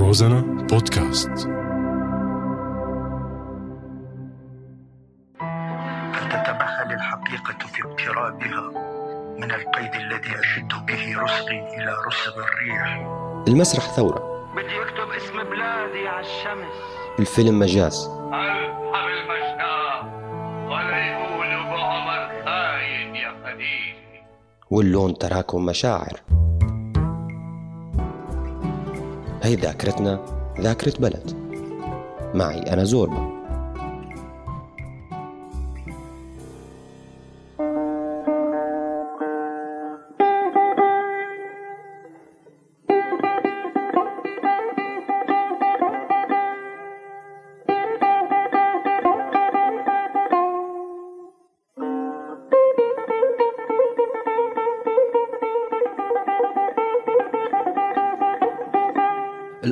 روزانا بودكاست. تتمهل الحقيقة في اقترابها من القيد الذي أشد به رسغي إلى رسغ الريح؟ المسرح ثورة. بدي أكتب اسم بلادي على الشمس. الفيلم مجاز. ارحم المشتاق ولا يقولوا بعمر خاين يا خليل واللون تراكم مشاعر. هي ذاكرتنا ذاكرة بلد. معي أنا زوربا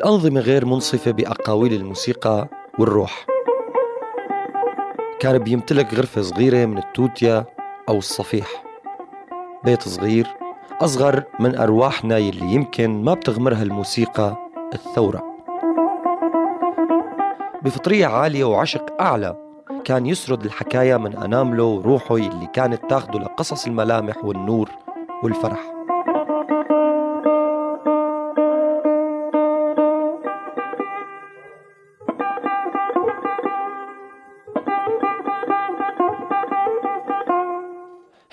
الأنظمة غير منصفة بأقاويل الموسيقى والروح. كان بيمتلك غرفة صغيرة من التوتيا أو الصفيح. بيت صغير أصغر من أرواحنا يلي يمكن ما بتغمرها الموسيقى الثورة. بفطرية عالية وعشق أعلى كان يسرد الحكاية من أنامله وروحه يلي كانت تاخده لقصص الملامح والنور والفرح.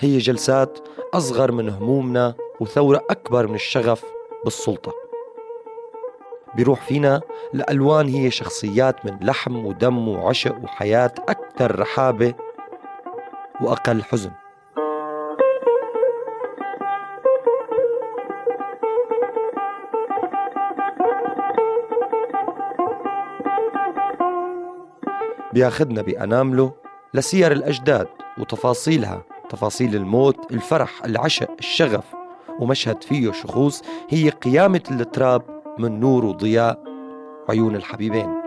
هي جلسات أصغر من همومنا وثورة أكبر من الشغف بالسلطة. بيروح فينا لألوان هي شخصيات من لحم ودم وعشق وحياة أكثر رحابة وأقل حزن. بياخدنا بأنامله لسير الأجداد وتفاصيلها تفاصيل الموت الفرح العشق الشغف ومشهد فيه شخوص هي قيامة التراب من نور وضياء عيون الحبيبين.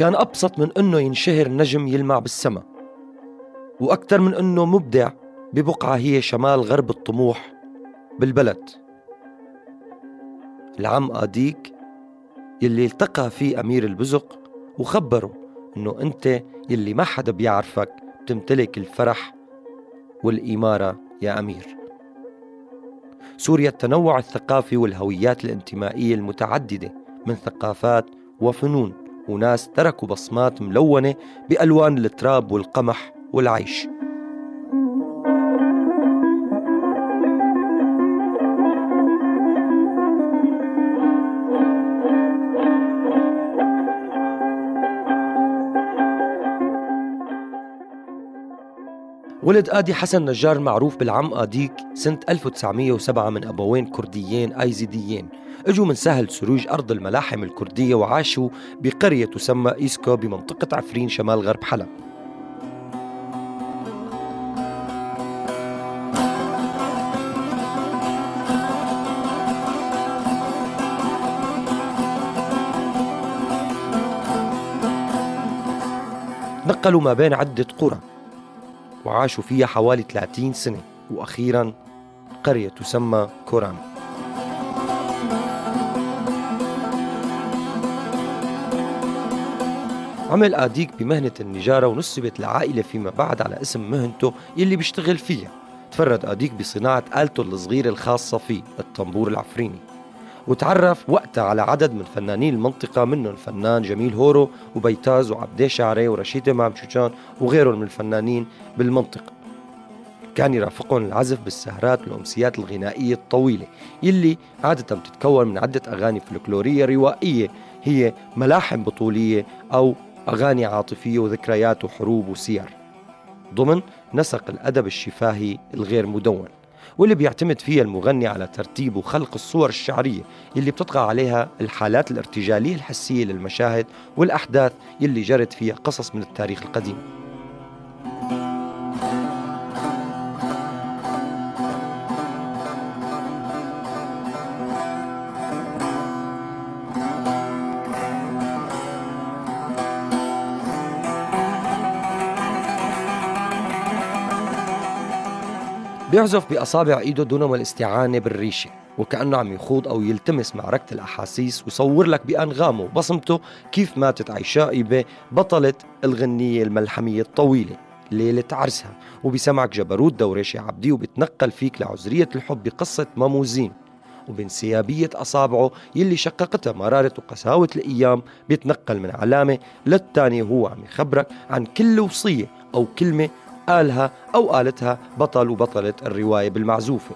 كان أبسط من أنه ينشهر نجم يلمع بالسما وأكثر من أنه مبدع ببقعة هي شمال غرب الطموح بالبلد. العم آديك يلي التقى فيه أمير البزق وخبره أنه أنت يلي ما حدا بيعرفك بتمتلك الفرح والإمارة يا أمير. سوريا التنوع الثقافي والهويات الانتمائية المتعددة من ثقافات وفنون وناس تركوا بصمات ملونة بألوان التراب والقمح والعيش. ولد آدي حسن نجار المعروف بالعم آديك سنة 1907 من أبوين كرديين أيزيديين. إجوا من سهل سروج أرض الملاحم الكردية وعاشوا بقرية تسمى إيسكو بمنطقة عفرين شمال غرب حلب. نقلوا ما بين عدة قرى. وعاشوا فيها حوالي 30 سنة. وأخيرا قرية تسمى كوران. عمل آديك بمهنة النجارة ونسبت العائلة فيما بعد على اسم مهنته يلي بيشتغل فيها. تفرد آديك بصناعة آلته الصغيرة الخاصة فيه الطنبور العفريني. وتعرف وقتها على عدد من فنانين المنطقة منهم الفنان جميل هورو وبيتاز وعبدي شعري ورشيد إمام شوشان وغيرهم من الفنانين بالمنطقة. كان يرافقهم العزف بالسهرات والأمسيات الغنائية الطويلة يلي عادة بتتكون من عدة أغاني فلكلورية روائية هي ملاحم بطولية أو أغاني عاطفية وذكريات وحروب وسير. ضمن نسق الأدب الشفاهي الغير مدون. واللي بيعتمد فيها المغني على ترتيب وخلق الصور الشعرية اللي بتطغى عليها الحالات الارتجالية الحسية للمشاهد والأحداث اللي جرت فيها قصص من التاريخ القديم. بيعزف بأصابع إيده دون الاستعانة بالريشة وكأنه عم يخوض أو يلتمس معركة الأحاسيس ويصور لك بأنغامه وبصمته كيف ماتت إيبي بطلة الغنية الملحمية الطويلة ليلة عرسها. وبسمعك جبروت دوريشي عبدي وبتنقل فيك لعذرية الحب بقصة ماموزين. وبانسيابية أصابعه يلي شققتها مرارة وقساوة الأيام بيتنقل من علامة للتانية وهو عم يخبرك عن كل وصية أو كلمة قالها أو قالتها بطل وبطلة الرواية بالمعزوفة.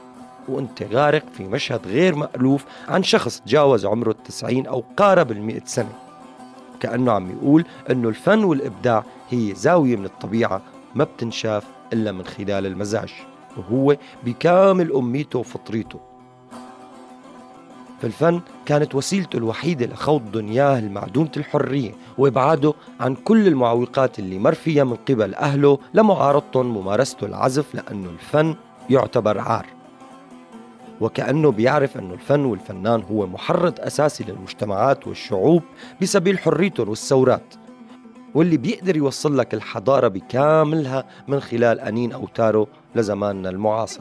وأنت غارق في مشهد غير مألوف عن شخص تجاوز عمره التسعين أو قارب المئة سنة. كأنه عم يقول أنه الفن والإبداع هي زاوية من الطبيعة ما بتنشاف إلا من خلال المزاج وهو بكامل أميته وفطريته. فالفن كانت وسيلته الوحيدة لخوض دنياه المعدومة الحرية وإبعاده عن كل المعوقات اللي مر فيها من قبل أهله لمعارضتهم ممارسته العزف لأنه الفن يعتبر عار. وكأنه بيعرف أنه الفن والفنان هو محرض أساسي للمجتمعات والشعوب بسبيل حريتهم والثورات واللي بيقدر يوصل لك الحضارة بكاملها من خلال أنين أوتاره لزماننا المعاصر.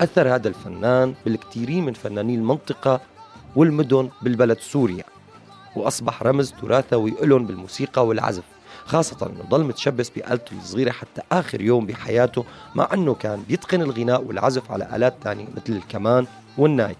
أثر هذا الفنان بالكثيرين من فناني المنطقة والمدن بالبلد سوريا وأصبح رمز تراثوي لهم بالموسيقى والعزف. خاصة أنه ضل متشبث بآلته الصغيرة حتى آخر يوم بحياته مع أنه كان بيتقن الغناء والعزف على آلات تانية مثل الكمان والناي.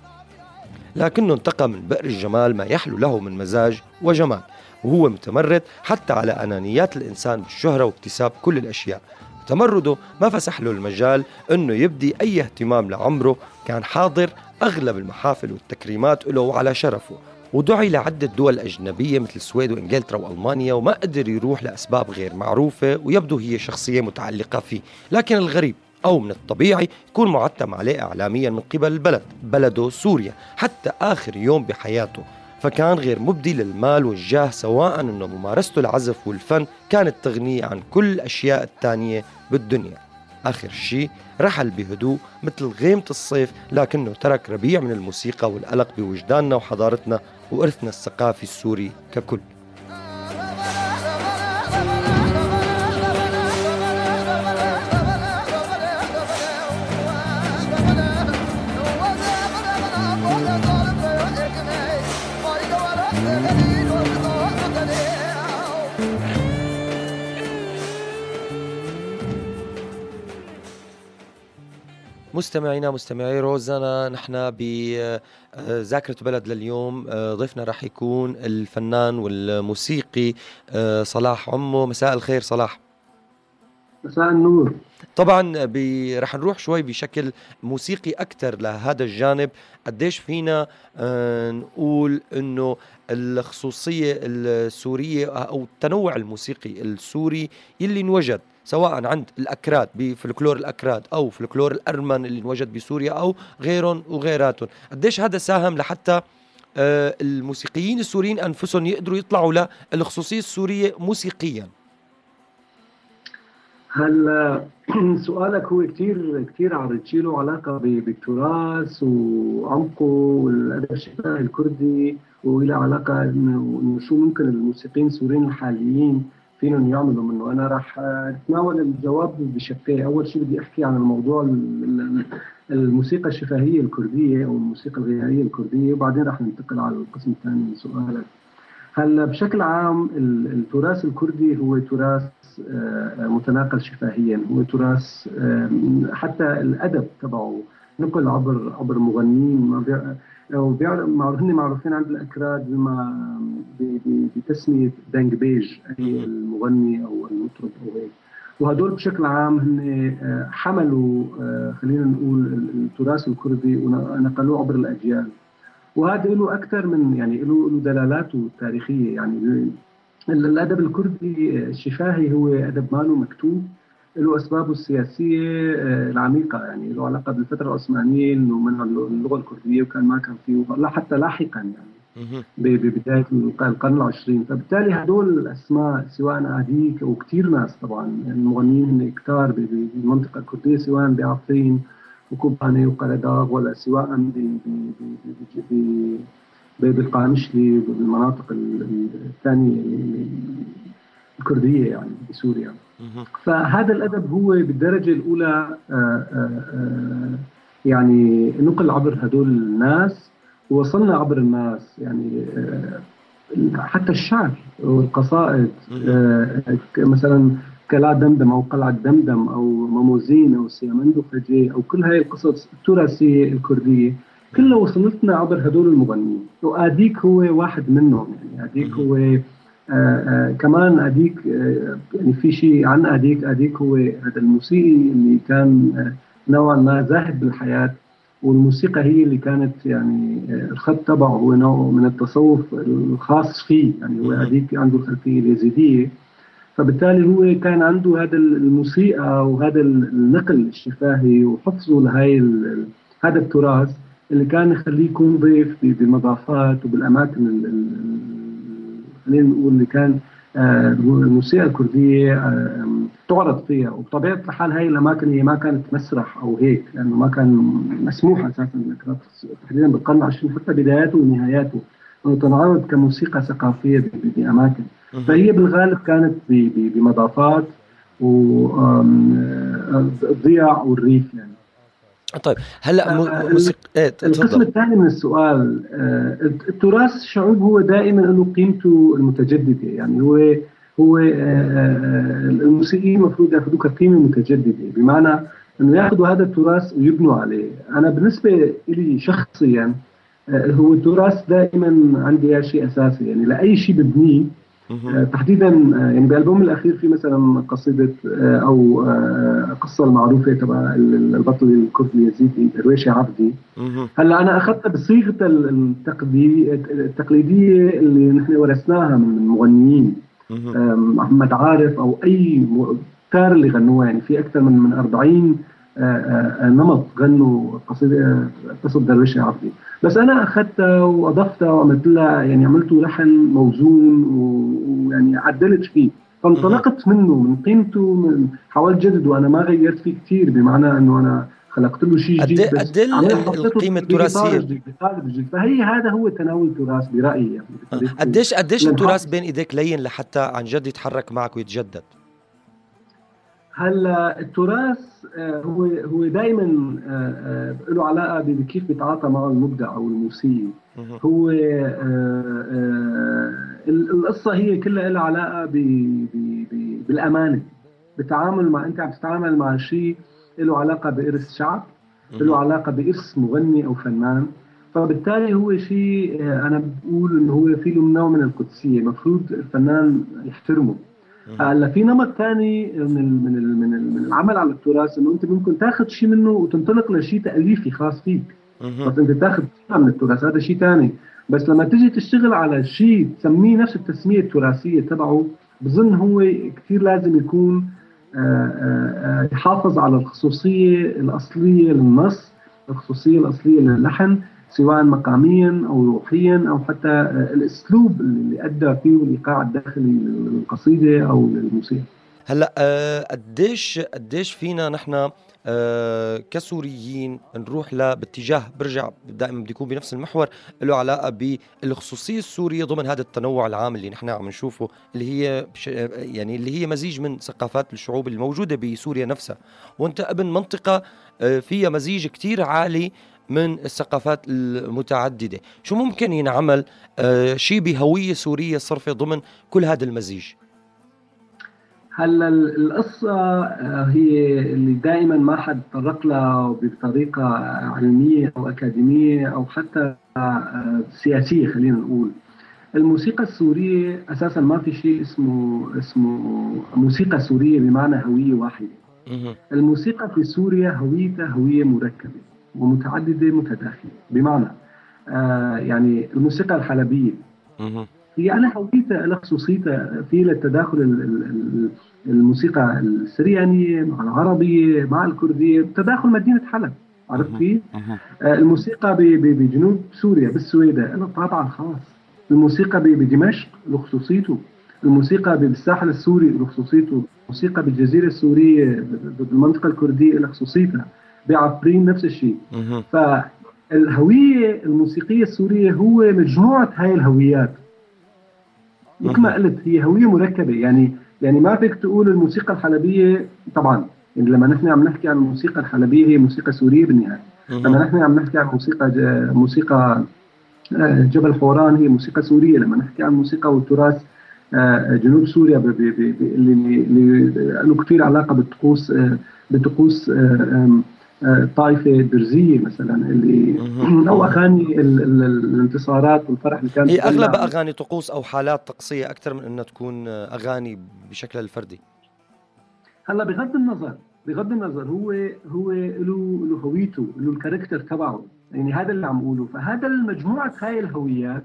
لكنه انتقى من بئر الجمال ما يحلو له من مزاج وجمال وهو متمرد حتى على أنانيات الإنسان بالشهرة واكتساب كل الأشياء. تمرده ما فسح له المجال أنه يبدي أي اهتمام لعمره كان حاضر أغلب المحافل والتكريمات له وعلى شرفه. ودعي لعدة دول أجنبية مثل السويد وإنجلترا وألمانيا وما قدر يروح لأسباب غير معروفة ويبدو هي شخصية متعلقة فيه. لكن الغريب أو من الطبيعي يكون معتم عليه إعلاميا من قبل البلد بلده سوريا حتى آخر يوم بحياته. فكان غير مبدي للمال والجاه سواء أنه ممارسته العزف والفن كانت تغنيه عن كل الأشياء التانية بالدنيا. آخر شيء رحل بهدوء مثل غيمة الصيف لكنه ترك ربيع من الموسيقى والقلق بوجداننا وحضارتنا وإرثنا الثقافي السوري ككل. مستمعينا مستمعي روزانا نحن بذاكرة بلد لليوم ضيفنا راح يكون الفنان والموسيقي صلاح عمو. مساء الخير صلاح. مساء النور. طبعا رح نروح شوي بشكل موسيقي أكثر لهذا الجانب. قديش فينا نقول إنه الخصوصية السورية أو التنوع الموسيقي السوري يلي انوجد. سواء عند الأكراد بفلكلور الأكراد أو فلكلور الأرمن اللي انوجد بسوريا أو غيرهم وغيراتهم. قديش هذا ساهم لحتى آه، الموسيقيين السوريين أنفسهم يقدروا يطلعوا للخصوصية السورية موسيقيا؟ هلا سؤالك هو كثير كثير عم له علاقة بالتراث وعمقه والادب الشفاهي الكردي وله علاقة إنه شو ممكن الموسيقيين السوريين الحاليين فيهم يعملوا منه؟ أنا راح أتناول الجواب بشقين. أول شيء بدي أحكي عن الموضوع الموسيقى الشفاهيه الكردية أو الموسيقى الغنائية الكردية وبعدين راح ننتقل على القسم الثاني من سؤالك. هلأ بشكل عام التراث الكردي هو تراث آه، متناقل شفاهيا. هو تراث حتى الأدب تبعه نقل عبر عبر مغنيين. ما بيع- أو بيعرف معروف- هن معروفين عند الأكراد بما ب- ب- بتسمية دانج بيج أي المغني أو المطرب أو هيك. وهدول بشكل عام هن آه، حملوا آه، خلينا نقول ال- التراث الكردي ونقلوه عبر الأجيال. وهذا له أكثر من يعني له له دلالاته التاريخية. يعني ال- الأدب الكردي الشفاهي هو أدب ماله مكتوب. له أسبابه السياسية آه، العميقة. يعني له علاقة بالفترة العثمانية إنه منع اللغة الكردية وكان ما كان فيه لا حتى لاحقا يعني ببداية الق- القرن العشرين. فبالتالي هدول الأسماء سواء اديك وكثير ناس طبعا يعني المغنيين هن كتار ب- ب- بالمنطقة الكردية سواء بعفرين وكوباني وقرداغ ولا سواء ب- ب- ب- ب- ب- ب- بالقامشلي وبالمناطق ال- ال- الثانية. ال- الكردية يعني بسوريا. فهذا الأدب هو بالدرجة الأولى آه، آه، آه، يعني نقل عبر هدول الناس ووصلنا عبر الناس يعني حتى الشعر والقصائد مثلا كلا دمدم أو قلعة دمدم أو ماموزين أو سيامندو فجي أو كل هاي القصص التراثية الكردية كلها وصلتنا عبر هدول المغنيين. وأديك هو واحد منهم يعني أديك هو كمان اديك يعني في شيء عن اديك اديك هو هذا الموسيقي اللي كان آه نوعا ما زاهد بالحياة والموسيقى هي اللي كانت يعني آه الخط تبعه هو نوع من التصوف الخاص فيه. يعني هو اديك عنده الخلفية اليزيدية. فبالتالي هو كان عنده هذا الموسيقى وهذا النقل الشفاهي وحفظه لهي هذا التراث اللي كان يخليه يكون ضيف ب- بالمضافات وبالأماكن ال- ال- خلينا نقول اللي كان آه، الموسيقى الكردية آه، تعرض فيها. وبطبيعة الحال هاي الاماكن هي ما كانت مسرح أو هيك لأنه ما كان مسموح أساسا إنك تحديدا بالقرن العشرين حتى بداياته ونهاياته. أنه تنعرض كموسيقى ثقافية بأماكن. فهي بالغالب كانت بمضافات والضياع والريف يعني. طيب هلا آه، موسيقى إيه القسم الثاني من السؤال آه، التراث الشعوب هو دائما له قيمته المتجددة يعني هو هو آه، الموسيقيين المفروض يأخذوه كقيمة متجددة بمعنى إنه يأخذوا هذا التراث ويبنوا عليه. أنا بالنسبة لي شخصيا هو التراث دائما عندي شيء أساسي يعني لأي شيء ببنيه تحديدا آه، يعني بالالبوم الأخير في مثلا قصيدة آه، أو آه، قصة المعروفة تبع ال- البطل الكردي اليزيدي درويشه عبدي. هلأ أنا اخذتها بصيغة التقليدية اللي نحن ورثناها من. آم، محمد عارف أو أي كتار اللي غنوها يعني في أكثر من من 40 آه، آه، نمط غنوا قصيدة قصة درويشة عبدي بس أنا اخذتها واضفتها وعملت لها يعني عملته لحن موزون ويعني عدلت فيه. فانطلقت منه من قيمته من حاولت جدد وأنا ما غيرت فيه كثير بمعنى إنه أنا خلقت له شيء جديد بس قد عملت- ال- حطيته القيمة بإطار التراثية؟ جديد، بقالب جديد فهي هذا هو تناول التراث برأيي يعني. قديش قديش التراث بين إيديك لين لحتى عن جد يتحرك معك ويتجدد؟ هلا التراث آه، هو هو دائما له علاقة بكيف بيتعاطى معه المبدع أو الموسيقي. هو آه، آه، ال- القصة هي كلها لها علاقة ب- ب- ب- بالأمانة. بالتعامل مع أنت عم تتعامل مع شيء له علاقة بإرث شعب له علاقة بإرث مغني أو فنان. فبالتالي هو شيء آه، أنا بقول إنه هو في له نوع من القدسية. المفروض الفنان يحترمه. هلا في نمط ثاني من ال من ال من, ال من العمل على التراث إنه أنت ممكن تاخذ شيء منه وتنطلق لشيء تأليفي خاص فيك. بس أنت تاخذ من التراث هذا شيء ثاني بس لما تيجي تشتغل على شيء تسميه نفس التسمية التراثية تبعه بظن هو كثير لازم يكون آه، آه، آه، يحافظ على الخصوصية الأصلية للنص الخصوصية الأصلية للحن. سواء مقاميا أو روحيا أو حتى آه، الأسلوب اللي أدى فيه الايقاع الداخلي للقصيدة أو للموسيقى. هلأ آه، قديش قديش فينا نحن آه، كسوريين نروح ل باتجاه برجع دائما بدي يكون بنفس المحور له علاقة بالخصوصية السورية ضمن هذا التنوع العام اللي نحن عم نشوفه اللي هي بش يعني اللي هي مزيج من ثقافات الشعوب الموجودة بسوريا نفسها. وأنت ابن منطقة آه، فيها مزيج كتير عالي من الثقافات المتعددة. شو ممكن ينعمل؟ آه، شيء بهوية سورية صرفه ضمن كل هذا المزيج؟ هلا القصة آه، هي اللي دائما ما حد تطرق لها بطريقة علمية أو أكاديمية أو حتى آه، سياسية خلينا نقول. الموسيقى السورية أساسا ما في شيء اسمه اسمه موسيقى سورية بمعنى هوية واحدة. الموسيقى في سوريا هويتها هوية مركبة. ومتعددة متداخلة. بمعنى آه يعني الموسيقى الحلبية. هي لها هويتها لها خصوصيتها في التداخل الموسيقى السريانية مع العربية مع الكردية. تداخل مدينة حلب عرفت كيف؟ آه الموسيقى بجنوب سوريا بالسويدة. لها طابع خاص الموسيقى بدمشق له خصوصيته الموسيقى بالساحل السوري له خصوصيته الموسيقى بالجزيرة السورية بالمنطقة الكردية له بعفرين نفس الشيء. فالهوية الموسيقية السورية هو مجموعة هاي الهويات. مثل ما قلت هي هوية مركبة. يعني يعني ما فيك تقول الموسيقى الحلبية طبعا يعني لما نحن عم نحكي عن الموسيقى الحلبية هي موسيقى سورية بالنهاية. لما نحن عم نحكي عن موسيقى موسيقى آه، جبل حوران هي موسيقى سورية. لما نحكي عن موسيقى والتراث آه، جنوب سوريا اللي له كثير علاقة بالطقوس آه، بطقوس طائفة درزية مثلا اللي أو أغاني الانتصارات والفرح اللي كانت هي أغلب أغاني طقوس أو حالات طقسية أكثر من أنها تكون أغاني بشكلها الفردي. هلأ بغض النظر بغض النظر هو هو له له هويته له الكاركتر تبعه. يعني هذا اللي عم اقوله فهذا المجموعة هاي الهويات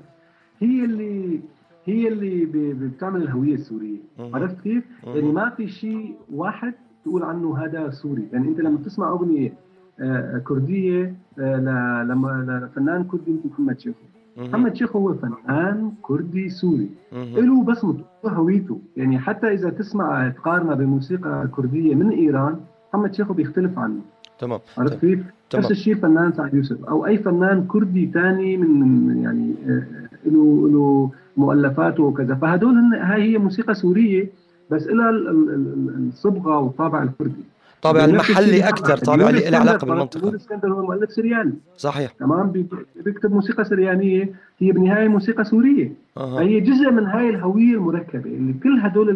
هي اللي هي اللي بتعمل الهوية السورية. عرفت كيف؟ يعني ما في شيء واحد تقول عنه هذا سوري. يعني أنت لما تسمع أغنية آه، كردية آه، لما لفنان كردي مثل محمد شيخو. محمد شيخو هو فنان كردي سوري. له بصمته هويته. يعني حتى إذا تسمع تقارنه بموسيقى كردية من إيران محمد شيخو بيختلف عنه. تمام. عرفت كيف؟ نفس الشيء فنان سعد يوسف. أو أي فنان كردي ثاني من يعني آه، له له مؤلفاته وكذا. فهدول هاي هي موسيقى سورية. بس لها الصبغة والطابع الكردي. طابع المحلي أكثر طابع اللي له علاقة بالمنطقة. الاسكندر هو مؤلف سرياني. صحيح. تمام؟ بيكتب موسيقى سريانية هي بالنهاية موسيقى سورية. أه. هي جزء من هاي الهوية المركبة اللي كل هدول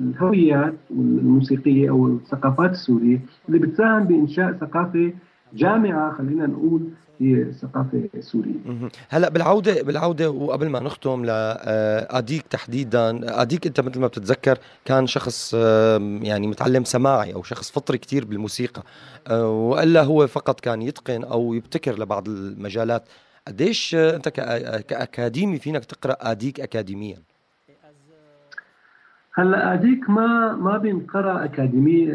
الهويات الموسيقيه أو الثقافات السورية اللي بتساهم بإنشاء ثقافة جامعة خلينا نقول هي الثقافه السوريه. هلا بالعودة بالعودة وقبل ما نختم لاديك آه، تحديدا، أديك أنت مثل ما بتتذكر كان شخص يعني متعلم سماعي أو شخص فطري كثير بالموسيقى آه، وإلا هو فقط كان يتقن أو يبتكر لبعض المجالات. قديش أنت كأكاديمي فينك تقرأ أديك اكاديميا؟ هلا هذيك ما ما بينقرأ أكاديمي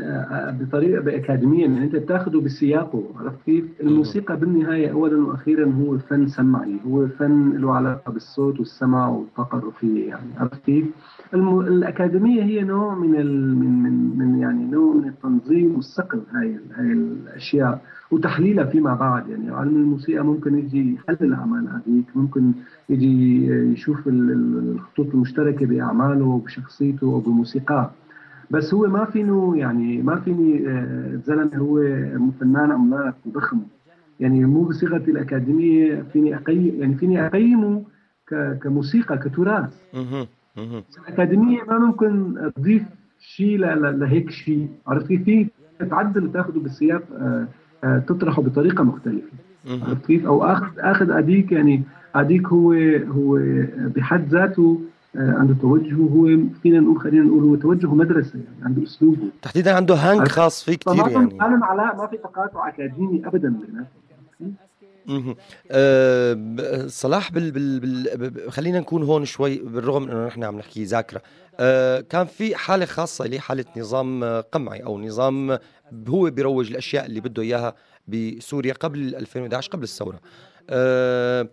بطريقة باكاديميا يعني أنت بتاخذه بسياقه عرفت كيف؟ الموسيقى بالنهاية اولا وأخيرا هو فن سمعي هو فن له علاقة بالصوت والسمع والطاقة الروحية يعني عرفت كيف؟ الم... الأكاديمية هي نوع من ال... من من من يعني نوع من التنظيم والصقل هاي هاي الأشياء وتحليلها فيما بعد. يعني علم الموسيقى ممكن يجي يحلل أعمال هذيك ممكن يجي يشوف الخطوط المشتركة بأعماله وبشخصيته وبموسيقاه بس هو ما فينه يعني ما فيني آه، زلمه هو فنان عملاق وضخم يعني مو بصيغة الأكاديمية فيني اقيم يعني فيني أقيمه كموسيقى كتراث. الأكاديمية ما ممكن تضيف شيء لهيك شيء عرفت كيف؟ تعدل تاخذه بالسياق آه، آه، تطرحه بطريقة مختلفة. عرفت كيف؟ أو اخذ آخذ اديك يعني اديك هو هو بحد ذاته آه، عنده توجه هو فينا نقول خلينا نقول هو توجه مدرسة يعني عنده اسلوبه تحديدا عنده هانج خاص فيه كثير يعني. أنا علاء ما في تقاطع أكاديمي ابدا بيناتهم أه صلاح بال, بال, بال خلينا نكون هون شوي بالرغم إنه نحن عم نحكي ذاكرة. أه كان في حالة خاصة اللي حاله نظام قمعي أو نظام هو بيروج الأشياء اللي بده إياها بسوريا قبل 2011 قبل الثورة. أه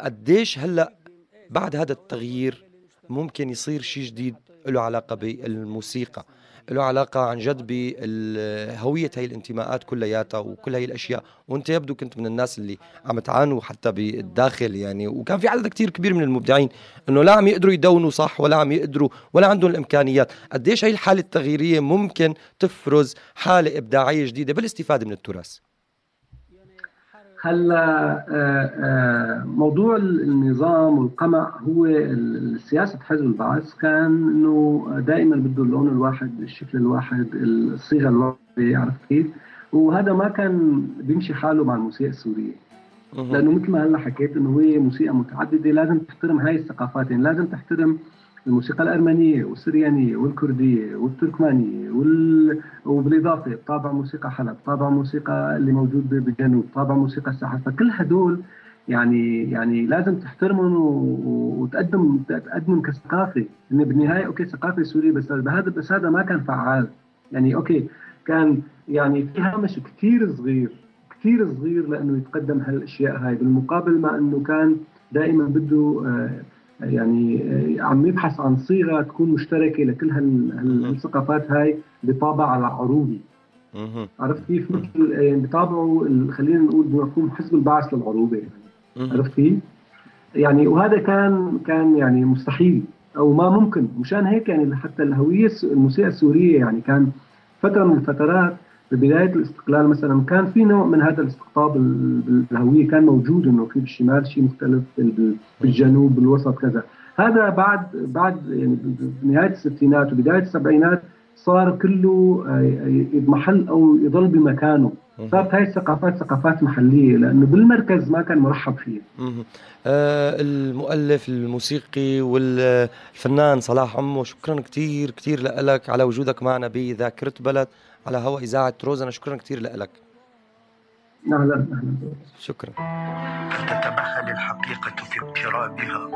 قديش هلأ بعد هذا التغيير ممكن يصير شيء جديد له علاقة بالموسيقى؟ له علاقة عن جد بهوية هي الانتماءات كلياتها وكل هي الأشياء. وأنت يبدو كنت من الناس اللي عم تعانوا حتى بالداخل يعني. وكان في عدد كتير كبير من المبدعين أنه لا عم يقدروا يدونوا صح ولا عم يقدروا ولا عندهم الإمكانيات. قديش هي الحالة التغييرية ممكن تفرز حالة إبداعية جديدة بالاستفادة من التراث؟ هلا موضوع النظام والقمع هو سياسه حزب البعث كان إنه دائما بده اللون الواحد الشكل الواحد الصيغة الواحده عرفت كيف؟ وهذا ما كان بيمشي حاله مع الموسيقى السورية. لأنه مثل ما هلا حكيت إنه هي موسيقى متعددة لازم تحترم هاي الثقافات. يعني لازم تحترم الموسيقى الارمنيه والسريانية والكردية والتركمانية وال... وبالإضافة طابع موسيقى حلب، طابع موسيقى اللي موجود بالجنوب، طابع موسيقى الساحل، فكل هدول يعني يعني لازم تحترمهم وتقدم تقدمهم كثقافة، انه بالنهاية okay ثقافة سورية بس هذا بس هذا ما كان فعال، يعني okay كان يعني في هامش كثير صغير كثير صغير لأنه يتقدم هالأشياء هاي بالمقابل مع إنه كان دائما بده يعني عم يبحث عن صيغة تكون مشتركة لكل هالثقافات هاي بطابع عروبي عرفت كيف مثل يعني بطابعه خلينا نقول بمفهوم حزب البعث للعروبة. يعني عرفت كيف؟ يعني وهذا كان كان يعني مستحيل أو ما ممكن. مشان هيك يعني حتى الهوية الموسيقى السورية يعني كان فترة من الفترات ببدايه الاستقلال مثلا كان في نوع من هذا الاستقطاب بالهويه كان موجود إنه في بالشمال شيء مختلف بالجنوب بالوسط كذا. هذا بعد بعد يعني بنهايه الستينات وبداية السبعينات صار كله يضمحل أو يضل بمكانه. صارت هاي الثقافات ثقافات محلية لأنه بالمركز ما كان مرحب فيها آه المؤلف الموسيقي والفنان صلاح عمو شكرا كثير كثير لك على وجودك معنا بذاكرة بلد. على هواء إذاعة روزنا شكرا كثير لك. أهلا أهلا. شكرا. تتبخل الحقيقة في اقترابها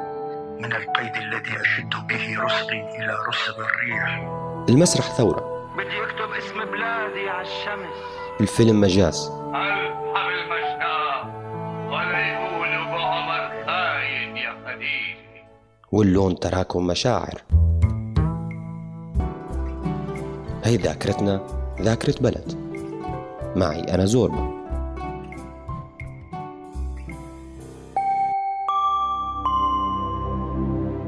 من القيد الذي أشد به رسغي إلى رسغ الريح. المسرح ثورة. بدي أكتب اسم بلادي على الشمس. الفيلم مجاز. الحم المشناة ولا يقولوا بعمر خاين يا خديجة. واللون تراكم مشاعر. هي ذاكرتنا. ذاكرة بلد. معي أنا زوربا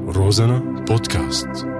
روزانا بودكاست.